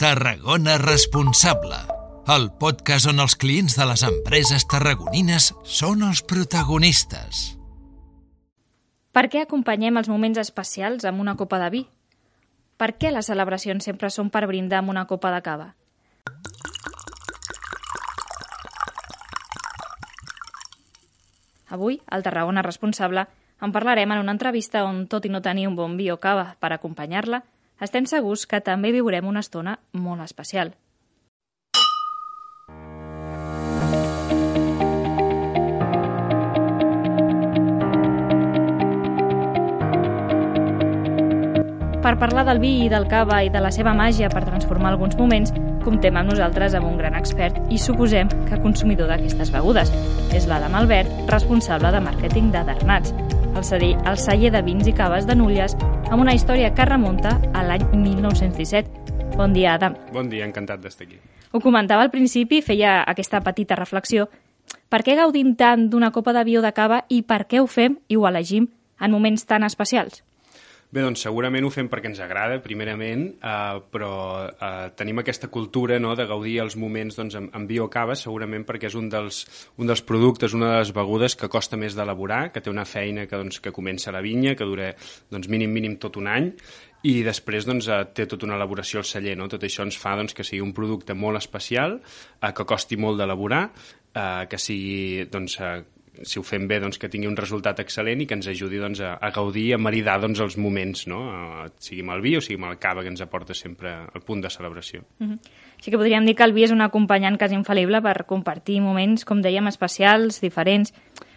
Tarragona Responsable, el podcast on els clients de les empreses tarragonines són els protagonistes. Per què acompanyem els moments especials amb una copa de vi? Per què les celebracions sempre són per brindar amb una copa de cava? Avui, al Tarragona Responsable, en parlarem en una entrevista on, tot i no tenir un bon vi o cava per acompanyar-la, estem segurs que també viurem una estona molt especial. Per parlar del vi i del cava i de la seva màgia per transformar alguns moments, comptem amb nosaltres amb un gran expert i suposem que consumidor d'aquestes begudes. És l'Adam Albert, responsable de màrqueting de Darnats, el celler, el celler de vins i caves de Nulles, amb una història que remunta a l'any 1917. Bon dia, Adam. Bon dia, encantat d'estar aquí. Ho comentava al principi, feia aquesta petita reflexió. Per què gaudim tant d'una copa de vi o de cava i per què ho fem i ho elegim en moments tan especials? Bé, doncs segurament ho fem perquè ens agrada, primerament, eh, però eh, tenim aquesta cultura no, de gaudir els moments doncs, amb, amb biocava, segurament perquè és un dels, un dels productes, una de les begudes que costa més d'elaborar, que té una feina que, doncs, que comença a la vinya, que dura doncs, mínim, mínim tot un any, i després doncs, eh, té tota una elaboració al celler. No? Tot això ens fa doncs, que sigui un producte molt especial, eh, que costi molt d'elaborar, eh, que sigui doncs, eh, si ho fem bé, doncs, que tingui un resultat excel·lent i que ens ajudi doncs, a, a gaudir, a maridar doncs, els moments, no? A, sigui amb el vi o sigui amb el cava, que ens aporta sempre el punt de celebració. Mm -hmm. Sí que podríem dir que el vi és un acompanyant quasi infal·lible per compartir moments, com dèiem, especials, diferents.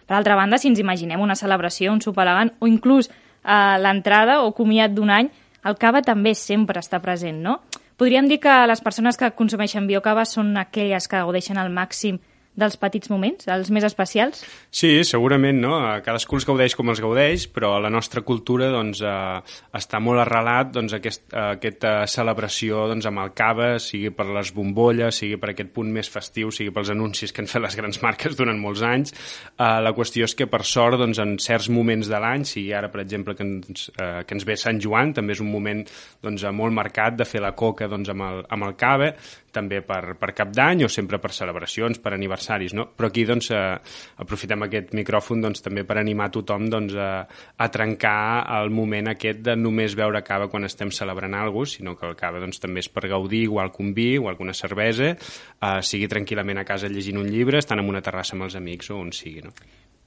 Per altra banda, si ens imaginem una celebració, un sopar elegant o inclús eh, l'entrada o comiat d'un any, el cava també sempre està present, no? Podríem dir que les persones que consumeixen biocava són aquelles que gaudeixen al màxim dels petits moments, els més especials? Sí, segurament, no? Cadascú els gaudeix com els gaudeix, però la nostra cultura doncs, eh, està molt arrelat doncs, aquest, eh, aquesta celebració doncs, amb el cava, sigui per les bombolles, sigui per aquest punt més festiu, sigui pels anuncis que han fet les grans marques durant molts anys. Eh, la qüestió és que, per sort, doncs, en certs moments de l'any, si ara, per exemple, que ens, eh, que ens ve Sant Joan, també és un moment doncs, molt marcat de fer la coca doncs, amb, el, amb el cava, també per, per cap d'any o sempre per celebracions, per aniversaris, no? Però aquí doncs, eh, aprofitem aquest micròfon doncs, també per animar tothom doncs, a, a trencar el moment aquest de només beure cava quan estem celebrant alguna cosa, sinó que el cava doncs, també és per gaudir, igual que un vi o alguna cervesa, eh, sigui tranquil·lament a casa llegint un llibre, estant en una terrassa amb els amics o on sigui, no?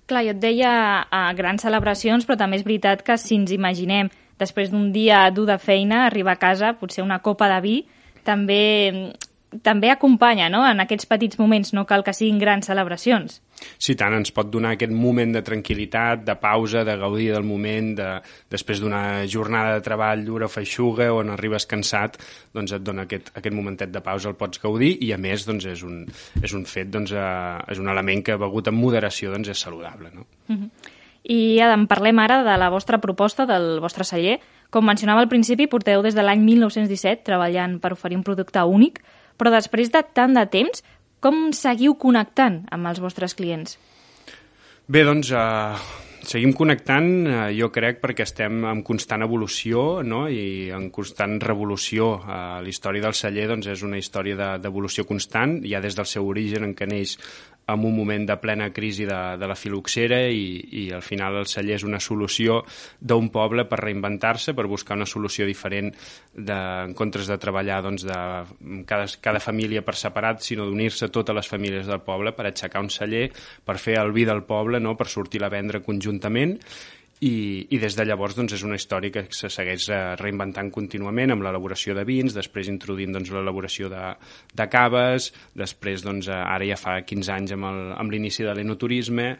Clar, jo et deia a grans celebracions, però també és veritat que si ens imaginem després d'un dia dur de feina, arribar a casa, potser una copa de vi, també també acompanya no? en aquests petits moments, no cal que siguin grans celebracions. Sí, tant, ens pot donar aquest moment de tranquil·litat, de pausa, de gaudir del moment, de, després d'una jornada de treball dura o feixuga, on arribes cansat, doncs et dona aquest, aquest momentet de pausa, el pots gaudir, i a més doncs, és, un, és un fet, doncs, eh, és un element que begut amb moderació doncs, és saludable. No? Uh mhm. -huh. I Adam, parlem ara de la vostra proposta, del vostre celler. Com mencionava al principi, porteu des de l'any 1917 treballant per oferir un producte únic, però després de tant de temps, com seguiu connectant amb els vostres clients? Bé, doncs, eh, seguim connectant, eh, jo crec, perquè estem en constant evolució no? i en constant revolució. Eh, la història del celler doncs, és una història d'evolució de, constant, ja des del seu origen en què neix en un moment de plena crisi de, de la filoxera i, i al final el celler és una solució d'un poble per reinventar-se, per buscar una solució diferent de, en comptes de treballar doncs, de cada, cada família per separat, sinó d'unir-se totes les famílies del poble per aixecar un celler, per fer el vi del poble, no? per sortir-la a vendre conjuntament i, i des de llavors doncs, és una història que se segueix eh, reinventant contínuament amb l'elaboració de vins, després introduint doncs, l'elaboració de, de caves, després doncs, eh, ara ja fa 15 anys amb l'inici de l'enoturisme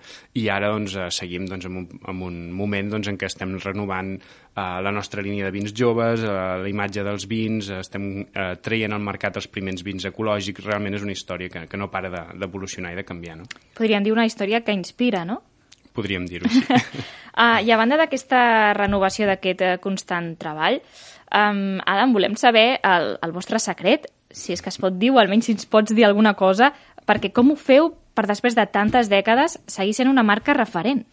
i ara doncs, eh, seguim doncs, en, un, en un moment doncs, en què estem renovant eh, la nostra línia de vins joves, eh, la imatge dels vins, estem eh, traient al mercat els primers vins ecològics, realment és una història que, que no para d'evolucionar de, i de canviar. No? Podríem dir una història que inspira, no? Podríem dir-ho, sí. uh, I a banda d'aquesta renovació d'aquest uh, constant treball, um, Adam, volem saber el, el vostre secret, si és que es pot dir, o almenys si ens pots dir alguna cosa, perquè com ho feu per després de tantes dècades seguir sent una marca referent?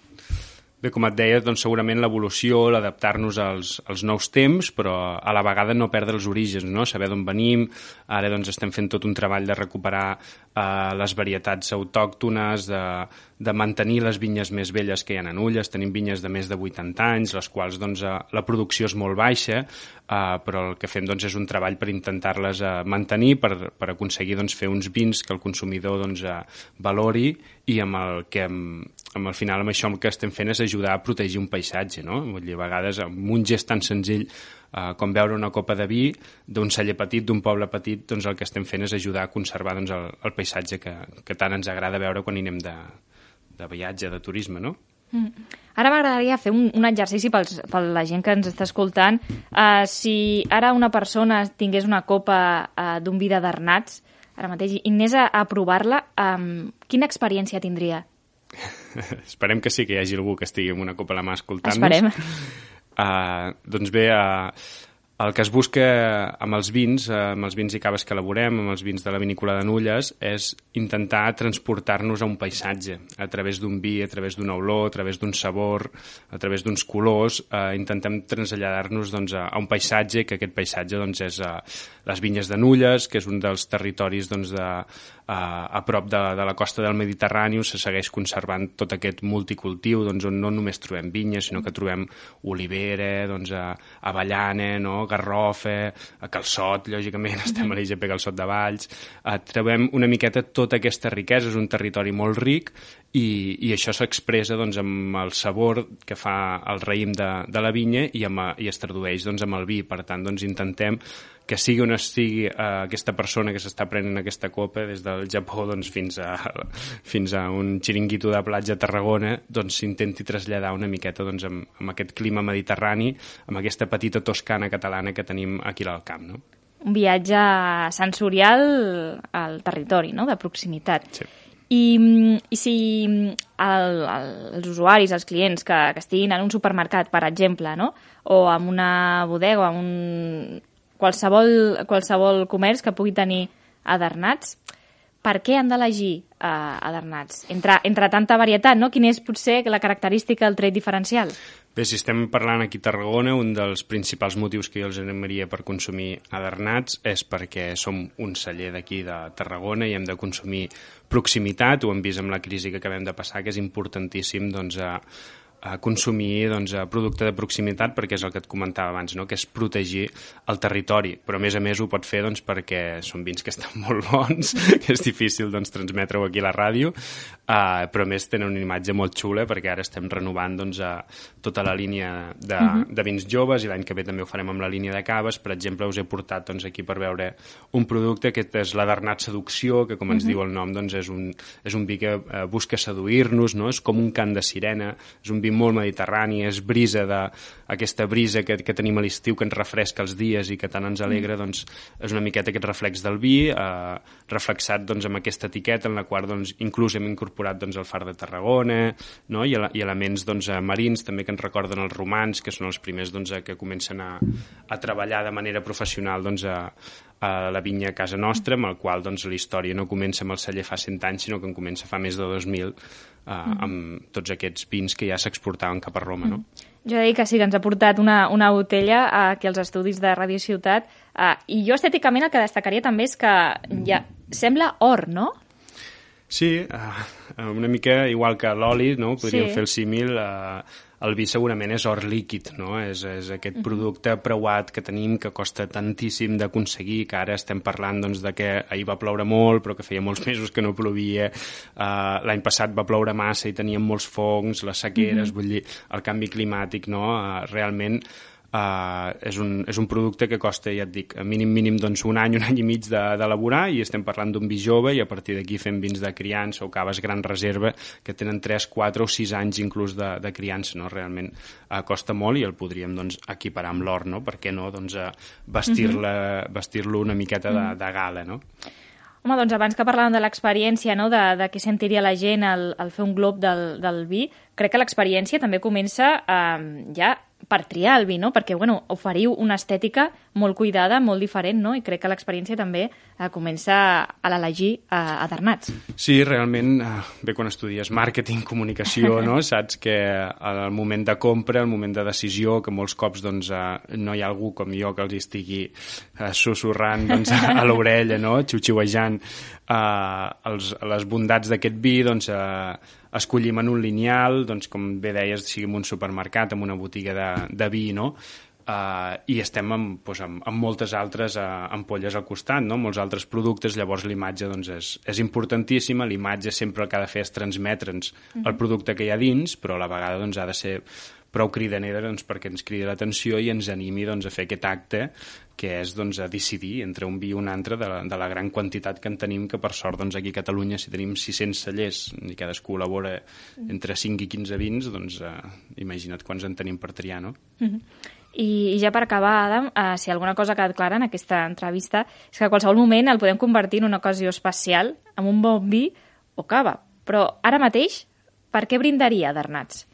Bé, com et deia, doncs segurament l'evolució, l'adaptar-nos als, als nous temps, però a la vegada no perdre els orígens, no? saber d'on venim. Ara doncs, estem fent tot un treball de recuperar eh, les varietats autòctones, de, de mantenir les vinyes més velles que hi ha en Ulles. Tenim vinyes de més de 80 anys, les quals doncs, eh, la producció és molt baixa, eh, però el que fem doncs, és un treball per intentar-les eh, mantenir, per, per aconseguir doncs, fer uns vins que el consumidor doncs, eh, valori i amb el que amb, el final amb això el que estem fent és ajudar a protegir un paisatge, no? Vull dir, a vegades amb un gest tan senzill eh, com veure una copa de vi d'un celler petit, d'un poble petit, doncs el que estem fent és ajudar a conservar doncs, el, el paisatge que, que tant ens agrada veure quan hi anem de, de viatge, de turisme, no? Mm. Ara m'agradaria fer un, un exercici pels, per la gent que ens està escoltant. Uh, si ara una persona tingués una copa uh, d'un vi de Darnats, ara mateix, i anés a, a provar-la, um, quina experiència tindria? Esperem que sí que hi hagi algú que estigui amb una copa a la mà escoltant-nos. Esperem. Uh, doncs bé, uh, el que es busca amb els vins, eh, amb els vins i caves que elaborem, amb els vins de la vinícola de Nulles, és intentar transportar-nos a un paisatge, a través d'un vi, a través d'una olor, a través d'un sabor, a través d'uns colors, eh, intentem traslladar-nos doncs, a, un paisatge, que aquest paisatge doncs, és a les vinyes de Nulles, que és un dels territoris doncs, de, a, a prop de, de la costa del Mediterrani, se segueix conservant tot aquest multicultiu, doncs, on no només trobem vinyes, sinó que trobem olivera, doncs, avellana, no? Garrofa, a Calçot, lògicament, estem a l'IGP Calçot de Valls, eh, trobem una miqueta tota aquesta riquesa, és un territori molt ric i, i això s'expressa doncs, amb el sabor que fa el raïm de, de la vinya i, amb, i es tradueix doncs, amb el vi. Per tant, doncs, intentem que sigui on estigui eh, aquesta persona que s'està prenent aquesta copa, des del Japó doncs, fins, a, fins a un xiringuito de platja a Tarragona, doncs s'intenti traslladar una miqueta doncs, amb, amb aquest clima mediterrani, amb aquesta petita toscana catalana que tenim aquí al camp. No? Un viatge sensorial al territori, no?, de proximitat. Sí. I, i si el, el, els usuaris, els clients que, que estiguin en un supermercat, per exemple, no? o en una bodega o en un, qualsevol, qualsevol comerç que pugui tenir adernats, per què han d'elegir uh, adernats? Entre, entre tanta varietat, no? Quina és potser la característica, el tret diferencial? Bé, si estem parlant aquí a Tarragona, un dels principals motius que jo els animaria per consumir adernats és perquè som un celler d'aquí de Tarragona i hem de consumir proximitat, ho hem vist amb la crisi que acabem de passar, que és importantíssim doncs, a, a consumir doncs, a producte de proximitat perquè és el que et comentava abans, no? que és protegir el territori, però a més a més ho pot fer doncs, perquè són vins que estan molt bons, que és difícil doncs, transmetre-ho aquí a la ràdio, uh, però a més tenen una imatge molt xula perquè ara estem renovant doncs, a tota la línia de, uh -huh. de vins joves i l'any que ve també ho farem amb la línia de caves. Per exemple, us he portat doncs, aquí per veure un producte que és la d'Arnat Seducció, que com ens uh -huh. diu el nom doncs, és, un, és un vi que uh, busca seduir-nos, no? és com un cant de sirena, és un vi molt mediterrani, és brisa de, aquesta brisa que, que tenim a l'estiu que ens refresca els dies i que tant ens alegra, mm. doncs és una miqueta aquest reflex del vi, eh, reflexat doncs, amb aquesta etiqueta en la qual doncs, inclús hem incorporat doncs, el far de Tarragona no? I, i elements doncs, eh, marins també que ens recorden els romans, que són els primers doncs, que comencen a, a treballar de manera professional doncs, a, a la vinya a casa nostra, amb el qual doncs, la història no comença amb el celler fa 100 anys, sinó que en comença fa més de 2.000, eh, mm. amb tots aquests vins que ja s'exportaven cap a Roma. No? Mm. Jo he que sí, que ens ha portat una, una botella aquí als estudis de Radio Ciutat, eh, i jo estèticament el que destacaria també és que ja sembla or, no? Sí, uh, una mica igual que l'oli, no? podríem sí. fer el símil, uh, el vi segurament és or líquid, no? és, és aquest producte preuat que tenim que costa tantíssim d'aconseguir, que ara estem parlant doncs, de que ahir va ploure molt però que feia molts mesos que no plovia, uh, l'any passat va ploure massa i teníem molts fongs, les sequeres, mm -hmm. vull dir, el canvi climàtic, no? Uh, realment Uh, és, un, és un producte que costa, ja et dic, a mínim mínim doncs, un any, un any i mig d'elaborar i estem parlant d'un vi jove i a partir d'aquí fem vins de criança o caves gran reserva que tenen 3, 4 o 6 anys inclús de, de criança, no? Realment uh, costa molt i el podríem doncs, equiparar amb l'or, no? Per què no? Doncs, uh, vestir-lo uh -huh. vestir una miqueta de, de gala, no? Home, doncs abans que parlàvem de l'experiència, no? de, de què sentiria la gent al, al fer un glob del, del vi, crec que l'experiència també comença eh, ja per triar el vi, no? Perquè, bueno, oferiu una estètica molt cuidada, molt diferent, no? I crec que l'experiència també eh, comença a l'elegir a, a Darnats. Sí, realment, eh, bé, quan estudies màrqueting, comunicació, no? Saps que al moment de compra, al moment de decisió, que molts cops doncs, eh, no hi ha algú com jo que els estigui eh, susurrant doncs, a l'orella, no? Xiu-xiuejant eh, els, les bondats d'aquest vi, doncs, eh, escollim en un lineal, doncs, com bé deies, sigui en un supermercat, en una botiga de, de vi, no? Uh, i estem amb, doncs, amb, amb moltes altres uh, ampolles al costat, no? molts altres productes, llavors l'imatge doncs, és, és importantíssima, l'imatge sempre el que ha de fer és transmetre'ns mm -hmm. el producte que hi ha dins, però a la vegada doncs, ha de ser prou cridanera doncs, perquè ens cridi l'atenció i ens animi doncs, a fer aquest acte que és doncs, a decidir entre un vi i un altre de la, de la gran quantitat que en tenim, que per sort doncs, aquí a Catalunya si tenim 600 cellers i cadascú elabora entre 5 i 15 vins, doncs eh, imagina't quants en tenim per triar, no? Mm -hmm. I, I ja per acabar, Adam, eh, si alguna cosa ha quedat clara en aquesta entrevista és que a qualsevol moment el podem convertir en una ocasió especial amb un bon vi o cava. Però ara mateix, per què brindaria Darnats?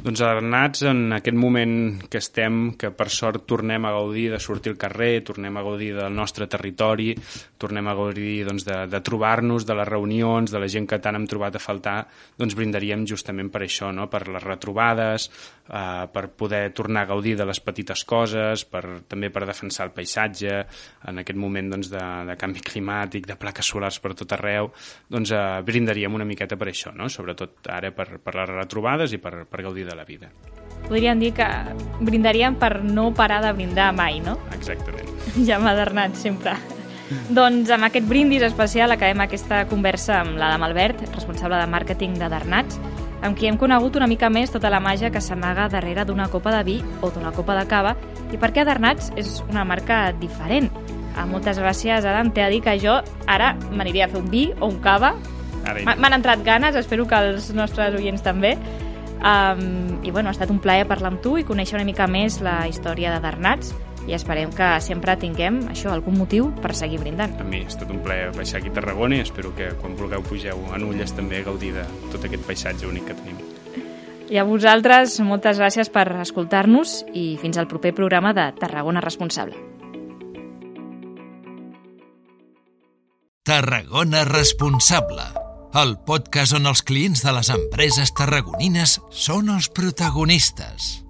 Doncs adornats en aquest moment que estem, que per sort tornem a gaudir de sortir al carrer, tornem a gaudir del nostre territori, tornem a gaudir doncs, de, de trobar-nos, de les reunions, de la gent que tant hem trobat a faltar, doncs brindaríem justament per això, no? per les retrobades, eh, per poder tornar a gaudir de les petites coses, per, també per defensar el paisatge, en aquest moment doncs, de, de canvi climàtic, de plaques solars per tot arreu, doncs eh, brindaríem una miqueta per això, no? sobretot ara per, per les retrobades i per, per gaudir de la vida. Podríem dir que brindaríem per no parar de brindar mai, no? Exactament. Ja m'ha sempre. doncs amb aquest brindis especial acabem aquesta conversa amb l'Adam Albert, responsable de màrqueting de Darnats, amb qui hem conegut una mica més tota la màgia que s'amaga darrere d'una copa de vi o d'una copa de cava i per què Darnats és una marca diferent. Ah, moltes gràcies, Adam. T'he de dir que jo ara m'aniria a fer un vi o un cava. M'han entrat ganes, espero que els nostres oients també. Um, I bueno, ha estat un plaer parlar amb tu i conèixer una mica més la història de Darnats i esperem que sempre tinguem això, algun motiu per seguir brindant. A mi ha estat un plaer baixar aquí a Tarragona i espero que quan vulgueu pugeu a Nulles també a gaudir de tot aquest paisatge únic que tenim. I a vosaltres, moltes gràcies per escoltar-nos i fins al proper programa de Tarragona Responsable. Tarragona Responsable el podcast on els clients de les empreses tarragonines són els protagonistes.